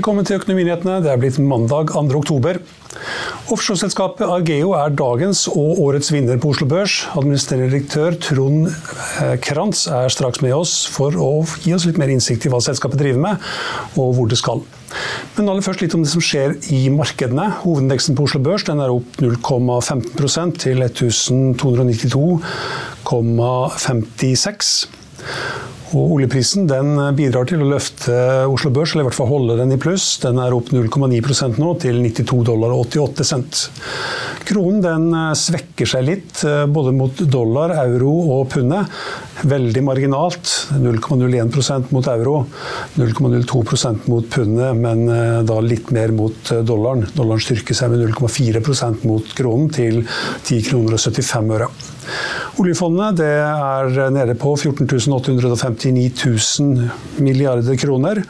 Velkommen til Økonominyhetene. Det er blitt mandag 2. oktober. Offshoreselskapet Argeo er dagens og årets vinner på Oslo Børs. Administrerende direktør Trond eh, Krantz er straks med oss for å gi oss litt mer innsikt i hva selskapet driver med, og hvor det skal. Men aller først litt om det som skjer i markedene. Hovedindeksen på Oslo Børs er opp 0,15% til 1292,56. Og oljeprisen den bidrar til å løfte Oslo Børs, eller i hvert fall holde den i pluss. Den er opp 0,9 nå, til 92 dollar og 88 cent. Kronen den eh, svekker seg litt, eh, både mot dollar, euro og pundet. Veldig marginalt. 0,01% mot euro, 0,02% mot pundet, men eh, da litt mer mot dollaren. Dollaren styrker seg med 0,4% mot kronen, til 10 kroner og 75 øre. Oljefondet er nede på 14 859 000 milliarder kroner.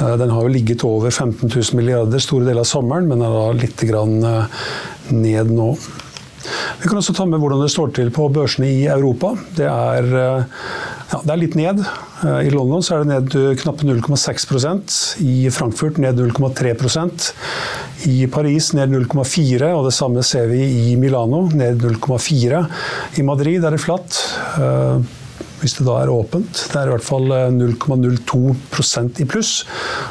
Eh, den har ligget over 15 000 milliarder store deler av sommeren, men er da litt eh, ned nå. Vi kan også ta med hvordan det står til på børsene i Europa. Det er, eh, ja, det er litt ned. I London er det ned knappe 0,6% I Frankfurt ned 0,3% I Paris ned 0,4 og det samme ser vi i Milano, ned 0,4 I Madrid er det flatt hvis det da er åpent. Det er i hvert fall 0,02 eh, i pluss.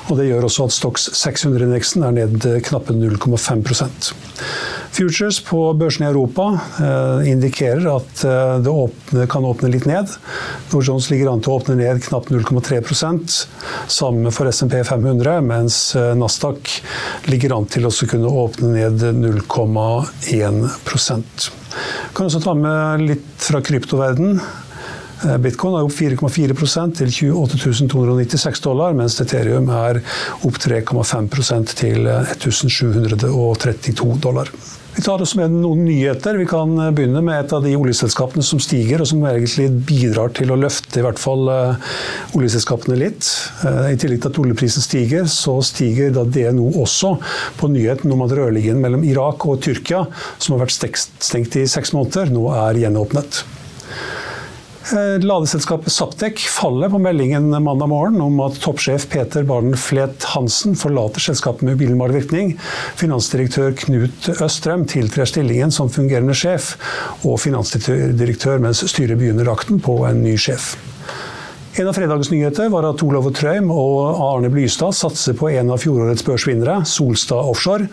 Og det gjør også at Stox 600-indeksen er ned knappe 0,5% Futures på børsene i Europa eh, indikerer at eh, det åpne, kan åpne litt ned. Dow Jones ligger an til å åpne ned knapt 0,3% Samme for SMP 500, mens eh, Nasdaq ligger an til å kunne åpne ned 0,1% Kan også ta med litt fra kryptoverden. Eh, Bitcoin er opp 4,4 til 28 296 dollar, mens Ethereum er opp 3,5% til 1732 dollar. Vi tar oss med noen nyheter. Vi kan begynne med et av de oljeselskapene som stiger, og som egentlig bidrar til å løfte i hvert fall eh, oljeselskapene litt. Eh, I tillegg til at oljeprisen stiger, så stiger da DNO også på nyheten om at rørliggen mellom Irak og Tyrkia, som har vært stengt i seks måneder, nå er gjenåpnet. Eh, ladeselskapet Saptek faller på meldingen mandag morgen om at toppsjef Peter Barnflet Hansen forlater selskapet med umiddelbar virkning. Finansdirektør Knut Østrøm tiltrer stillingen som fungerende sjef, og finansdirektør mens styret begynner akten på en ny sjef. En av fredagens nyheter var at Olav Trøim og Arne Blystad satser på en av fjorårets børsvinnere, Solstad Offshore.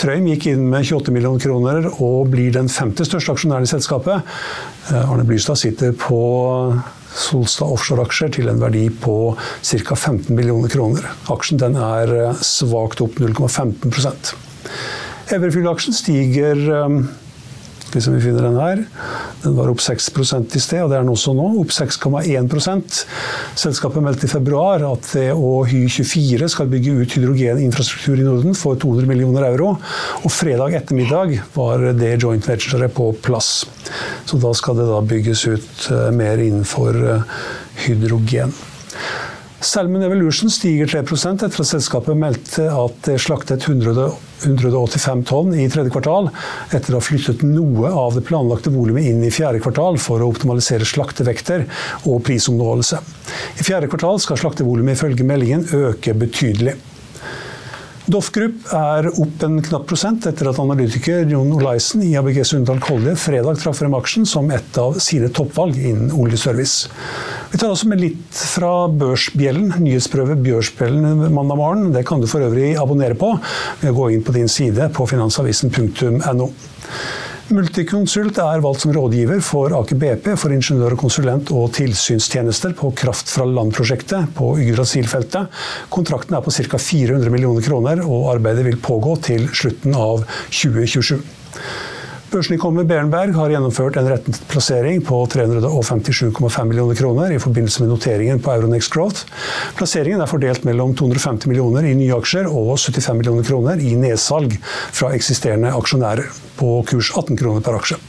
Trøim gikk inn med 28 millioner kroner og blir den femte største aksjonæren i selskapet. Eh, Arne Blystad sitter på Solstad Offshore-aksjer til en verdi på ca. 15 millioner kroner. Aksjen er eh, svakt opp 0,15% Everfuel-aksjen stiger hvis vi finner den her. Den var opp 6 i sted, og det er den også nå. Opp 6,1% Selskapet meldte i februar at det og Hy24 skal bygge ut hydrogeninfrastruktur i Norden for 200 millioner euro. Og fredag ettermiddag var det joint venture på plass. Så da skal det da bygges ut eh, mer innenfor eh, hydrogen. Salmon Evolution stiger 3 etter at selskapet meldte at det slaktet 185 tonn i tredje kvartal, etter å ha flyttet noe av det planlagte volumet inn i fjerde kvartal for å optimalisere slaktevekter og prisomnåelse. I fjerde kvartal skal slaktevolumet ifølge meldingen øke betydelig. Doff Group er opp en knapp prosent etter at analytiker Jon Olaisen i ABG Sundal Kolje fredag trakk frem aksjen som et av sine toppvalg innen oljeservice. Vi tar også med litt fra børsbjellen. Nyhetsprøve Bjørsbjellen mandag morgen. Det kan du for øvrig abonnere på ved å gå inn på din side på finansavisen.no. Multiconsult er valgt som rådgiver for Aker BP for ingeniør- og konsulent- og tilsynstjenester på kraft fra land-prosjektet på Yggdrasil-feltet. Kontrakten er på ca. 400 millioner kroner, og arbeidet vil pågå til slutten av 2027. Børsnykommer Berenberg har gjennomført en rettet plassering på 357,5 millioner kroner i forbindelse med noteringen på Euronext Growth. Plasseringen er fordelt mellom 250 millioner i nye aksjer og 75 millioner kroner i nedsalg fra eksisterende aksjonærer, på kurs 18 kroner per aksje.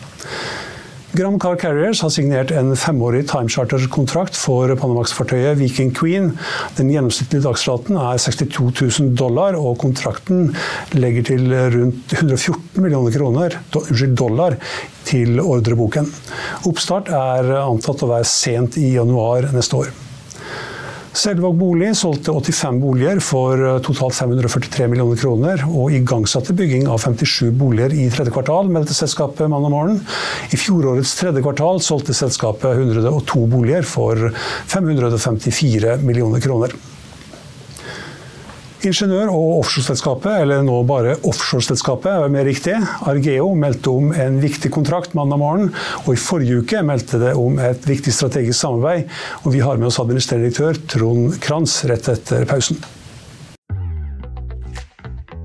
Gram Car Carriers har signert en femårig timecharterkontrakt for Panamax-fartøyet Viking Queen. Den gjennomsnittlige dagsraten er 62 000 dollar, og kontrakten legger til rundt 114 millioner kroner, dollar til ordreboken. Oppstart er antatt å være sent i januar neste år. Selvåg bolig solgte 85 boliger for eh, totalt 543 millioner kroner, og igangsatte bygging av 57 boliger i tredje kvartal, meldte selskapet mandag morgen. I fjorårets tredje kvartal solgte selskapet 102 boliger for 554 millioner kroner. Ingeniør- og offshoreselskapet, eller nå bare offshoreselskapet, er mer riktig, Argeo meldte om en viktig kontrakt mandag morgen, og i forrige uke meldte det om et viktig strategisk samarbeid. Og vi har med oss administrerende direktør Trond Kranz rett etter pausen.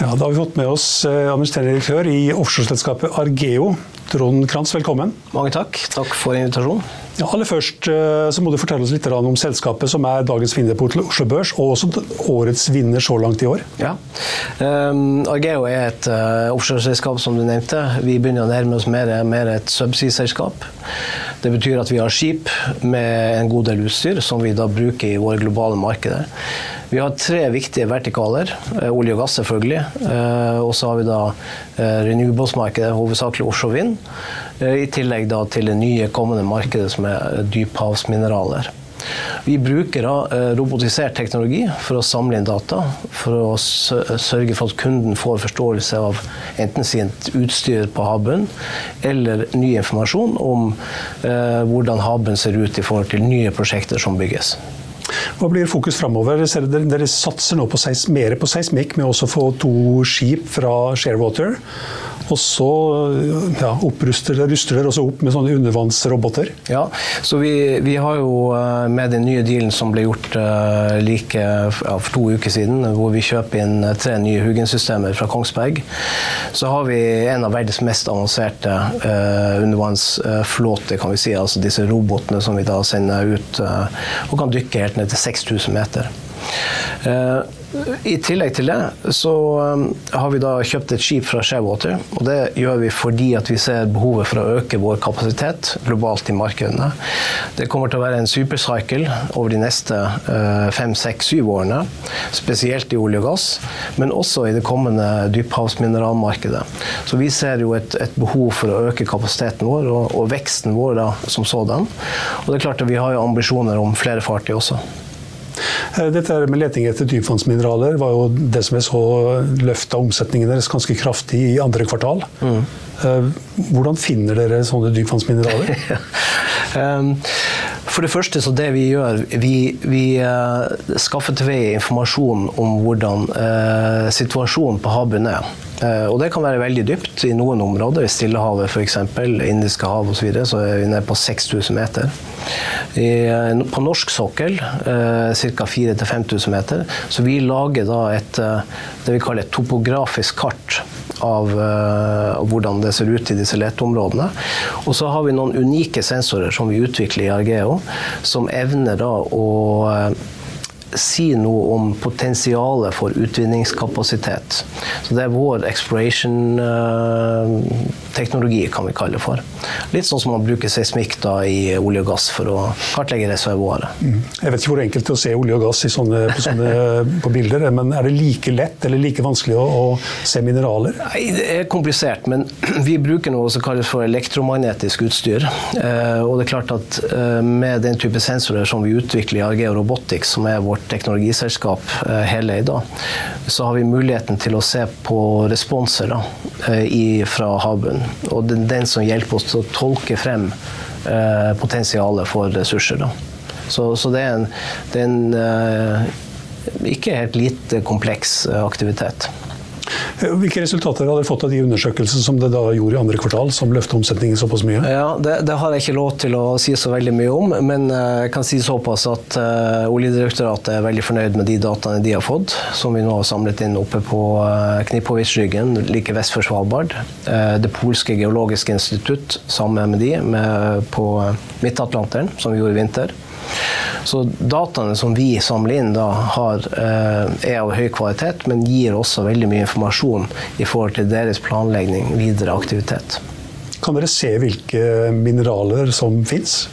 Ja, da har vi fått med oss eh, administrerende direktør i offshoreselskapet Argeo, Trond Krantz. Velkommen. Mange takk. Takk for invitasjonen. Ja, aller først eh, så må du fortelle oss litt om selskapet som er dagens vinnerport til Oslo Børs, og også årets vinner så langt i år. Ja. Um, Argeo er et uh, offshoreselskap, som du nevnte. Vi begynner å nærme oss mer, mer et subsea-selskap. Det betyr at vi har skip med en god del utstyr som vi da bruker i våre globale markeder. Vi har tre viktige vertikaler. Eh, olje og gass, selvfølgelig. Eh, og så har vi da eh, renewables-markedet, hovedsakelig offshore vind. I tillegg da til det nye kommende markedet som er dyphavsmineraler. Vi bruker robotisert teknologi for å samle inn data, for å sørge for at kunden får forståelse av enten sitt utstyr på havbunnen, eller ny informasjon om hvordan havbunnen ser ut i forhold til nye prosjekter som bygges. Hva blir fokus framover? Dere, dere, satser nå på seis, mer på seismikk med å få to skip fra Sharewater. Og så ja, oppruster ruster dere også opp med sånne undervannsroboter? Ja, så vi, vi, har jo eh, med den nye dealen som ble gjort uh, like ja, for to uker siden, hvor vi kjøper inn eh, tre nye Hugin-systemer fra Kongsberg, så har vi en av verdens mest avanserte uh, undervannsflåter, kan vi si. Altså disse robotene som vi da sender ut uh, og kan dykke helt ned til 6000 meter. I tillegg til det så har vi da kjøpt et skip fra Sharewater. Og det gjør vi fordi at vi ser behovet for å øke vår kapasitet globalt i markedene. Det kommer til å være en supercycle over de neste fem, seks, syv årene. Spesielt i olje og gass, men også i det kommende dyphavsmineralmarkedet. Så vi ser jo et, et behov for å øke kapasiteten vår og, og veksten vår da, som sådan. Og det er klart at vi har jo ambisjoner om flere fartøy også. Eh, dette med leting etter dypvannsmineraler var jo det som jeg så løfta omsetningen deres ganske kraftig i andre kvartal. Mm. Hvordan finner dere sånne dypvannsmineraler? Ehm, for det første, så det vi gjør Vi, vi uh, skaffer til veie informasjon om hvordan situasjonen på havbunnen er. Uh, og det kan være veldig dypt i noen områder. I Stillehavet f.eks., Indiske hav osv. Så, så er vi nede på 6000 meter. I, på norsk sokkel uh, ca. 4000-5000 meter. Så vi lager da et, det vi kaller et topografisk kart av uh, hvordan det ser ut i disse leteområdene. Og så har vi noen unike sensorer som vi utvikler i Argeo, som evner da å uh, si noe om potensialet for utvinningskapasitet. Så det er vår exploration-teknologi, kan vi kalle det for. Litt sånn som man bruker seismikk da i olje og gass for å kartlegge reservoaret. Mm. Jeg vet ikke hvor enkelt det er å se olje og gass sånne, på, sånne, på, bilder, men er det like lett eller like vanskelig å, å se mineraler? Nei, det er komplisert, men vi bruker noe som kalles for elektromagnetisk utstyr. Eh, og det er klart at eh, med den type sensorer som vi utvikler i Argeo Robotics, som er vårt teknologiselskap eh, heleid, så har vi muligheten til å se på responser da, i, fra havbunnen. Og det den som hjelper oss til å tolke frem eh, potensialet for ressurser. Så, så det er en, det er en eh, ikke helt lite kompleks aktivitet. Hvilke resultater har dere fått av de undersøkelsene som dere da gjorde i andre kvartal, som løftet omsetningen såpass mye? Ja, det, det, har jeg ikke lov til å si så veldig mye om, men jeg kan si såpass at uh, Oljedirektoratet er veldig fornøyd med de dataene de har fått, som vi nå har samlet inn oppe på uh, Knipovitsryggen, like vest for Svalbard. Uh, det polske geologiske institutt sammen med de med, på Midt-Atlanteren, som vi gjorde i vinter. Så dataene som vi samler inn, da, har, eh, er av høy kvalitet, men gir også veldig mye informasjon i forhold til deres planlegging, videre aktivitet. Kan dere se hvilke mineraler som fins?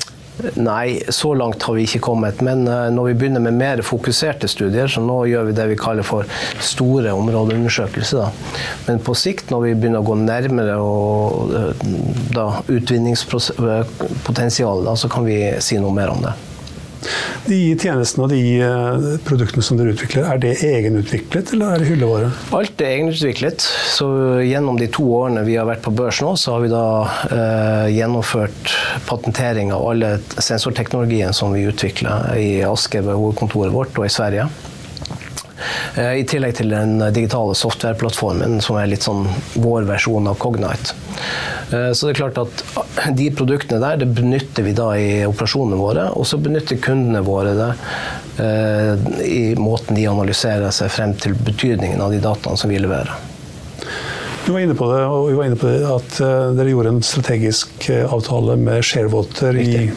Nei, så langt har vi ikke kommet. Men eh, når vi begynner med mer fokuserte studier, så nå gjør vi det vi kaller for store områdeundersøkelser. Da. Men på sikt, når vi begynner å gå nærmere og, eh, da, utvinningspotensialet, så kan vi si noe mer om det. De tjenestene og de eh, produktene som dere utvikler, er det egenutviklet, eller er det hyllevare? Alt er egenutviklet. Så gjennom de to årene vi har vært på børs nå, så har vi da eh, gjennomført patentering av alle sensorteknologien som vi utvikler i Aske ved hovedkontoret vårt og i Sverige. Eh, I tillegg til den digitale softwareplattformen, som er litt sånn vår versjon av Cognite. Eh, så det er klart at de produktene der det benytter vi da i operasjonene våre, og så benytter kundene våre det eh, i måten de analyserer seg frem til betydningen av de dataene som vi leverer. Du var inne på det, og vi var inne på det at dere gjorde en strategisk avtale med Sharewater i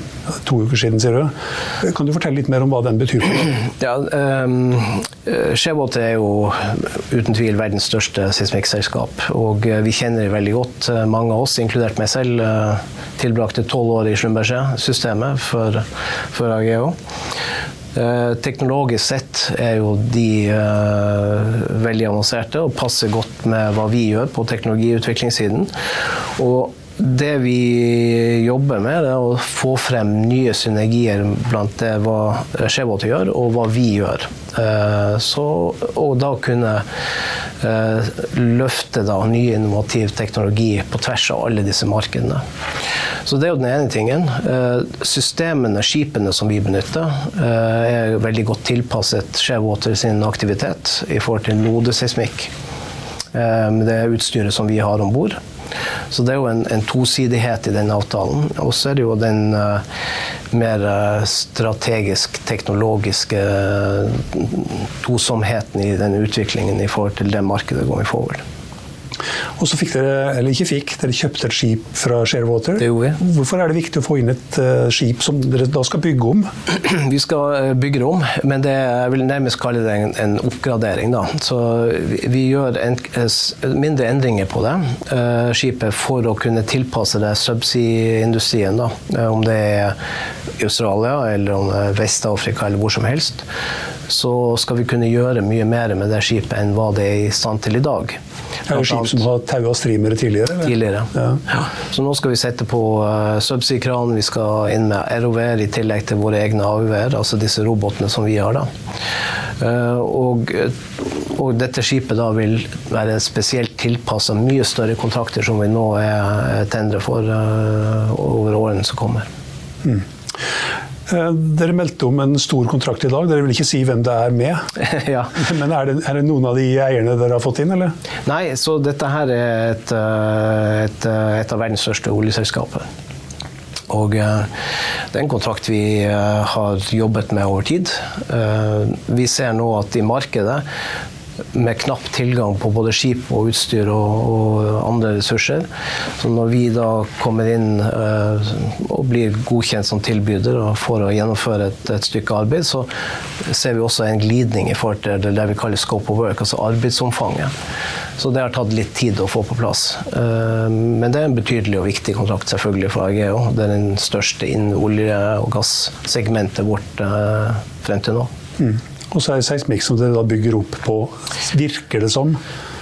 to uker siden, sier du. Kan du fortelle litt mer om hva den betyr? Ja, um, Sharewater er jo uten tvil verdens største seismikkselskap. Og vi kjenner det veldig godt. Mange av oss, inkludert meg selv, tilbrakte tolv år i Schlumberger-systemet for, for AGO. Eh, teknologisk sett er jo de uh, veldig avanserte og passer godt med hva vi gjør på teknologiutviklingssiden. Og det vi jobber med, er å få frem nye synergier blant det hva Skjevåt gjør, og hva vi gjør. Uh, så, og da kunne uh, løfte da, ny innovativ teknologi på tvers av alle disse markedene. Så det er jo den ene tingen. Eh, systemene, skipene som vi benytter, eh, er veldig godt tilpasset Shewater sin aktivitet i forhold til nodeseismikk. Eh, med det utstyret som vi har om bord. Så det er jo en, en, tosidighet i den avtalen. Og så er det jo den uh, mer strategisk, teknologiske uh, tosomheten i den utviklingen i forhold til det markedet going forward. Og så fikk dere, eller ikke fikk, dere kjøpte et skip fra Sharewater. Det gjorde vi. Hvorfor er det viktig å få inn et uh, skip som dere da skal bygge om? Vi skal eh, bygge det om, men det jeg vil nærmest kalle det en, en oppgradering. Da. Så vi, gjør en, mindre endringer på det uh, skipet for å kunne tilpasse det subsea-industrien. Om det er i Australia eller om det er Vest-Afrika eller hvor som helst. Så skal vi kunne gjøre mye mer med det skipet enn hva det er i stand til i dag. Det er jo skip som har taua streamere tidligere? Eller? Tidligere. Ja. Ja. Så nå skal vi sette på uh, subsea-kran, vi skal inn med ROV-er i tillegg til våre egne AUV-er, altså disse robotene som vi har. da. Uh, og, og, dette skipet da vil være spesielt tilpassa mye større kontrakter som vi nå er tendere for uh, over årene som kommer. Mm. Eh, dere meldte om en stor kontrakt i dag. Dere vil ikke si hvem det er med. ja. Men er det, er det, noen av de eierne dere har fått inn, eller? Nei, så dette her er et, eh, et, eh, et av verdens største oljeselskaper. Og det er en kontrakt vi har jobbet med over tid. Vi ser nå at i markedet med knapp tilgang på både skip og utstyr og, og, andre ressurser. Så når vi da kommer inn uh, og blir godkjent som tilbyder og for å gjennomføre et, et, stykke arbeid, så ser vi også en glidning i forhold til det vi kaller scope of work, altså arbeidsomfanget. Så det har tatt litt tid å få på plass. Uh, men det er en betydelig og viktig kontrakt selvfølgelig for Ageo. Det er den største innen olje- og gassegmentet vårt uh, frem til nå. Mm. Og så er det seismikk som dere da bygger opp på, virker det som.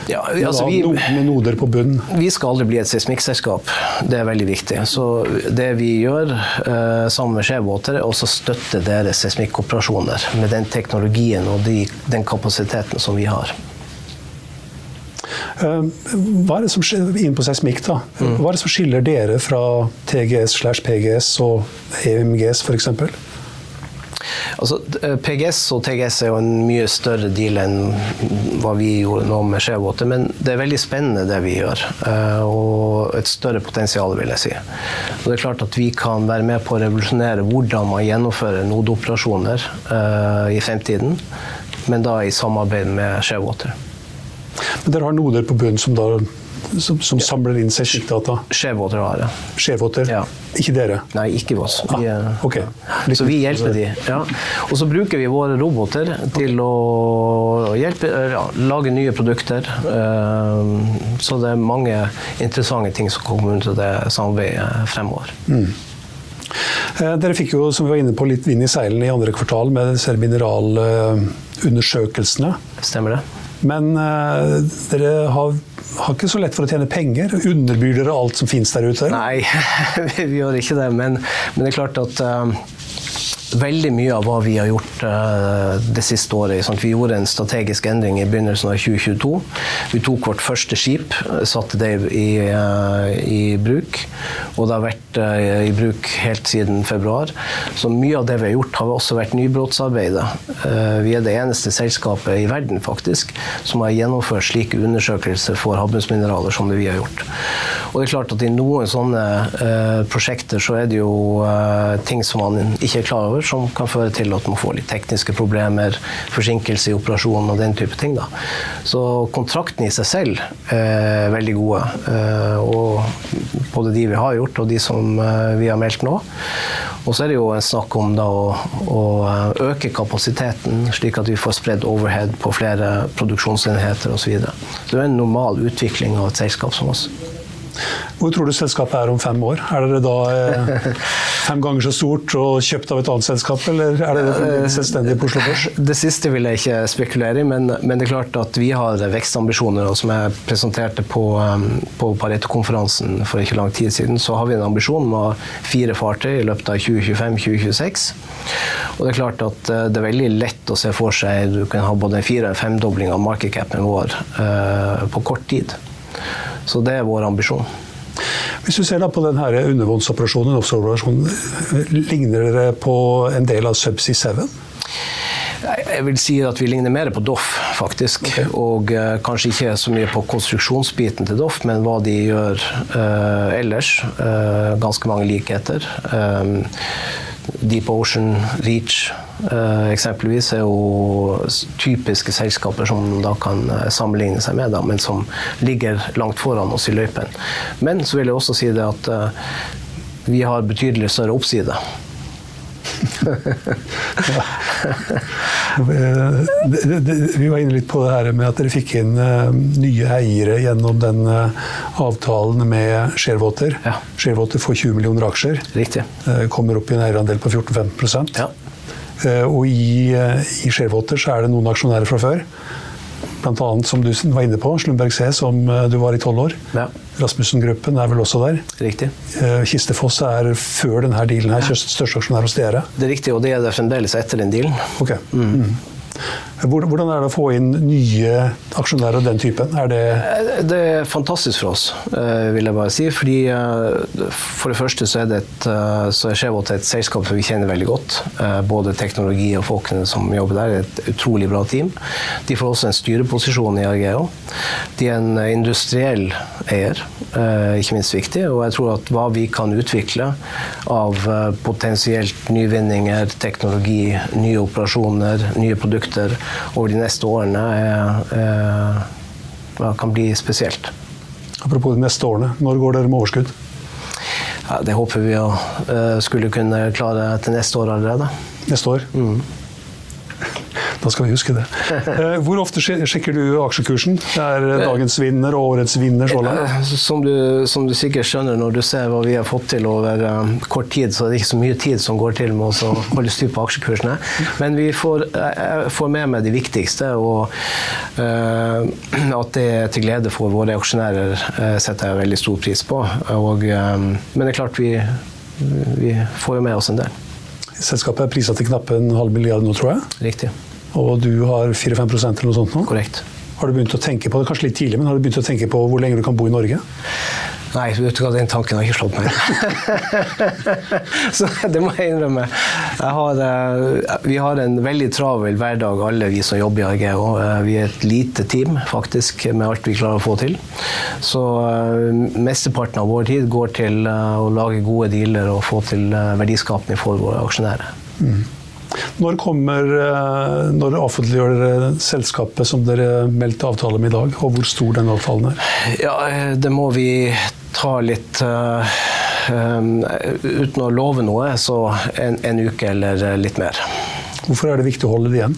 Ja, altså vi, med noder på bunnen. Vi skal aldri bli et seismikkselskap. Det er veldig viktig. Så det vi gjør uh, sammen med Skjevåter, er også støtte deres seismikkoperasjoner med den teknologien og de, den kapasiteten som vi har. Uh, hva er det som skiller, inn på seismikk da? Mm. Hva er det som skiller dere fra TGS slash PGS og EMGS f.eks.? Altså, eh, PGS og TGS er jo en mye større deal enn hva vi gjorde nå med Shearwater, men det er veldig spennende det vi gjør. Eh, og et større potensial, vil jeg si. Og det er klart at vi kan være med på å revolusjonere hvordan man gjennomfører nodeoperasjoner uh, i fremtiden, men da i samarbeid med Shearwater. Men dere har noder på bunnen som da som, som samler inn seismikkdata? Skjevåter har det. Skjevåter? Ja. Ikke dere? Nei, ikke oss. Vi, ah, okay. Så vi hjelper de. Ja. Og så bruker vi våre roboter til å hjelpe, ja, lage nye produkter. Eh, så det er mange interessante ting som kommer ut av det samarbeidet fremover. Mm. Eh, dere fikk jo, som vi var inne på, litt vind i seilene i andre kvartal med disse mineralundersøkelsene. Stemmer det. Men uh, dere har, har, ikke så lett for å tjene penger. Underbyr dere alt som finnes der ute? Nei, vi gjør ikke det. Men, men det er klart at uh, veldig mye av hva vi har gjort uh, det siste året. Sant? Vi gjorde en strategisk endring i begynnelsen av 2022. Vi tok vårt første skip, satte det i, uh, i bruk. Og det har vært uh, i bruk helt siden februar. Så mye av det vi har gjort, har også vært nybrottsarbeidet. vi er det eneste selskapet i verden faktisk som har gjennomført slike undersøkelser for havbunnsmineraler som det vi har gjort. Og det er klart at i noen sånne prosjekter så er det jo ting som man ikke er klar over over, som kan føre til at man får litt tekniske problemer, forsinkelse i operasjonen og den type ting. Da. Så kontraktene i seg selv er veldig gode. Eh, og både de vi har gjort, og de som eh, vi har meldt nå. Og så er det jo en snakk om da å, å øke kapasiteten, slik at vi får spredd overhead på flere produksjonsenheter osv. Så, så det er en normal utvikling av et selskap som oss. Hvor tror du selskapet er om fem år? Er dere da eh, fem ganger så stort og kjøpt av et annet selskap, eller er dere selvstendig på Oslo Børs? Det siste vil jeg ikke spekulere i, men, men, det er klart at vi har vekstambisjoner. og Som jeg presenterte på, um, på Pareto-konferansen for ikke lang tid siden, så har vi en ambisjon om å ha fire fartøy i løpet av 2025-2026. Og det er klart at eh, det er veldig lett å se for seg du kan ha både en fire- og femdobling av market capen vår uh, på kort tid. Så det er vår ambisjon. Hvis du ser på denne undervannsoperasjonen, offshoreoperasjonen, ligner dere på en del av Subsea 7? Jeg vil si at vi ligner mer på Doff, faktisk. Okay. Og uh, kanskje ikke så mye på konstruksjonsbiten til Doff, men hva de gjør uh, ellers. Uh, ganske mange likheter. Deep Ocean, Reach eh, eksempelvis er jo typiske selskaper som da kan eh, sammenligne seg med, da, men som ligger langt foran oss i løypen. Men så vil jeg også si det at eh, vi har betydelig større oppside. Vi var inne litt på det her med at dere fikk inn uh, nye eiere gjennom den uh, avtalen med Sharewater. Ja. Sharewater får 20 millioner aksjer. Riktig. Kommer opp i en eierandel på 14-15 Ja. Og i, i Sharewater så er det noen aksjonærer fra før. Annet, som du var inne på, Slumberg C, som du var i tolv år. Ja. Rasmussen-gruppen er vel også der. Riktig. Kistefoss er før denne dealen her største aksjonær hos dere. Det er riktig, og det er det fremdeles etter den dealen. Ok. Mm. Hvordan er det å få inn nye aksjonærer av den typen? Er det Det er fantastisk for oss, eh, vil jeg bare si. Fordi eh, For det første så er, det et, eh, et selskap som vi kjenner veldig godt. Både teknologi og folkene som jobber der, er et utrolig bra team. De får også en styreposisjon i Argeo. De er en industriell eier, ikke minst viktig. Og jeg tror at hva vi kan utvikle av potensielt nyvinninger, teknologi, nye operasjoner, nye produkter over de neste årene er, er, kan bli spesielt. Apropos de neste årene, når går dere med overskudd? Ja, det håper vi å skulle kunne klare til neste år allerede. Neste år? Mm. Da skal vi huske det. Hvor ofte sjekker du aksjekursen? Det er dagens vinner og årets vinner så langt? Som du, som du sikkert skjønner når du ser hva vi har fått til over kort tid, så er det ikke så mye tid som går til med å holde styr på aksjekursene. Men vi får, får med meg de viktigste, og at det er til glede for våre aksjonærer, setter jeg veldig stor pris på. Og, men det er klart, vi, vi får jo med oss en del. Selskapet er prisa til knappe en halv milliard nå, tror jeg. Riktig. Og du har 4-5% eller noe sånt nå? Korrekt. Har du begynt å tenke på det, kanskje litt tidlig, men har du begynt å tenke på hvor lenge du kan bo i Norge? Nei, vet du hva, den tanken har ikke slått meg. så det må jeg innrømme. Jeg har, vi har en veldig travel hverdag, alle vi som jobber i Argeo. Vi er et lite team, faktisk, med alt vi klarer å få til. Så mesteparten av vår tid går til å lage gode dealer og få til verdiskapning for våre aksjonærer. Mm. Når kommer når offentliggjør dere selskapet som dere meldte avtale med i dag, og hvor stor den avtalen er? Ja, Det må vi ta litt uh, um, Uten å love noe, så en, en uke eller litt mer. Hvorfor er det viktig å holde det igjen?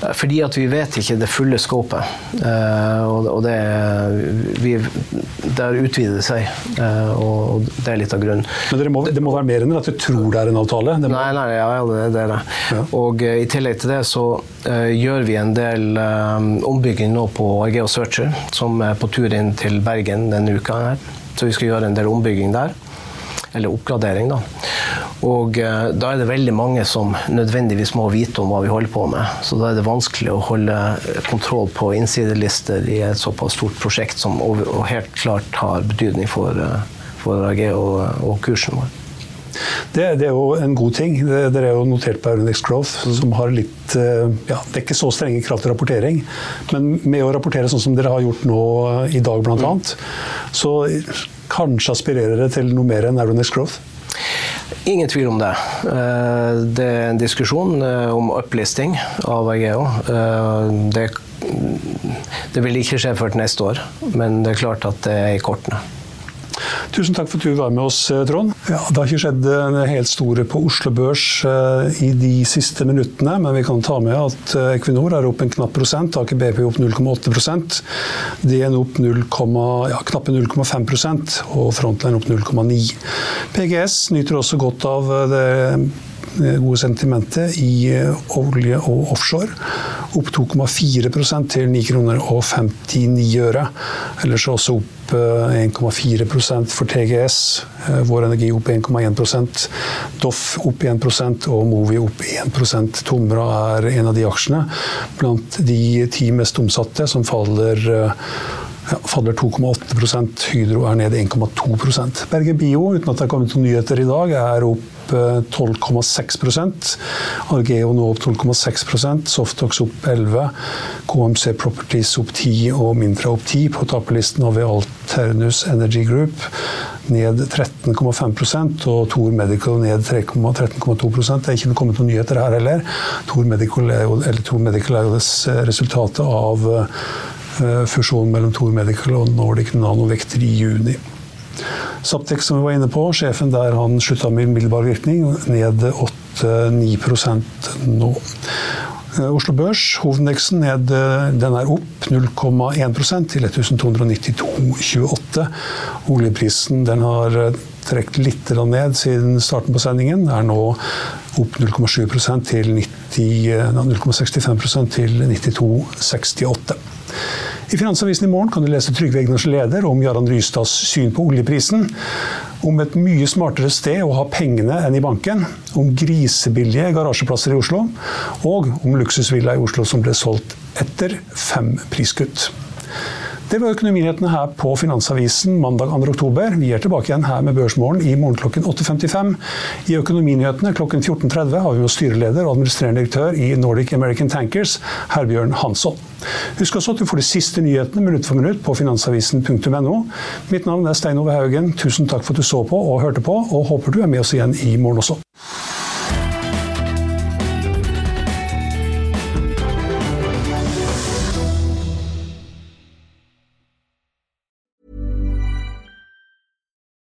Fordi at vi vet ikke det fulle scopet. Uh, og det, vi, det utvider det seg, uh, og det er litt av grunnen. Men må, det må være mer enn at du tror det er en avtale? Må... Nei, nei, ja, det, er det. Ja. Og uh, i tillegg til det så gjør vi en del ombygging nå på Argeo Searcher, som er på tur inn til Bergen denne uka her. Så vi skal gjøre en del ombygging der. Eller oppgradering, da. Og eh, da er det veldig mange som nødvendigvis må vite om hva vi holder på med. Så da er det vanskelig å holde kontroll på innsidelister i et såpass stort prosjekt som over, og helt klart har betydning for, for AG og, og kursen vår. Det, det, er jo en god ting. Dere er jo notert på Euronex Growth, som har litt ja, Det er ikke så strenge krav til rapportering, men med å rapportere sånn som dere har gjort nå i dag, bl.a., så kanskje aspirerer dere til noe mer enn Euronex Growth? Ingen tvil om det. Det er en diskusjon om uplisting av AGO. Det, det vil ikke skje før til neste år, men det er klart at det er i kortene. Tusen takk for at du var med oss, Trond. Ja, det har ikke skjedd det helt store på Oslo Børs i de siste minuttene, men vi kan ta med at Equinor er opp en knapp prosent, Aker BP opp 0,8% DN opp 0, ja, knappe 0,5% og Frontline opp 0,9 PGS nyter også godt av det gode sentimentet i olje og offshore. Opp 2,4 til 9 kroner og 59 øre. Ellers også opp 1,4% for TGS. Vår Energi opp 1,1% Doff opp 1% og Movi opp 1% Tomra er en av de aksjene blant de ti mest omsatte som faller faller 2,8% Hydro er ned 1,2 Bergen Bio, uten at det er kommet noen nyheter i dag, er opp 12,6% Argeo nå opp 12,6% Softox opp 11 KMC Properties opp 10 og Mintra opp 10 På taperlisten har vi Alternus Energy Group ned 13,5% og Thor Medical ned 13,2% Det er ikke kommet noen nyheter her heller. Thor Medical er jo, Medical er jo resultatet av uh, fusjonen mellom Thor Medical og Nordic Nanovekter i juni. Saptek, som vi var inne på, sjefen der han slutta med umiddelbar virkning, ned 8-9 nå. Eh, Oslo Børs, hovedindeksen, ned, eh, den er opp 0,1% til 1292,28. Oljeprisen den har eh, trukket litt ned siden starten på sendingen. Er nå opp 0,7% til 0,65% til 92,68. I Finansavisen i morgen kan du lese Trygve Egners leder om Jarand Rystads syn på oljeprisen. Om et mye smartere sted å ha pengene enn i banken. Om grisebillige garasjeplasser i Oslo. Og om luksusvilla i Oslo som ble solgt etter fem priskutt. Det var økonominyhetene her på Finansavisen mandag 2. oktober. Vi er tilbake igjen her med Børsmorgen i morgen klokken 8.55. I Økonominyhetene klokken 14.30 har vi med styreleder og administrerende direktør i Nordic American Tankers, Herbjørn Hansson. Husk også at du får de siste nyhetene minutt for minutt på finansavisen.no. Mitt navn er Stein Ove Haugen. Tusen takk for at du så på og hørte på, og håper du er med oss igjen i morgen også.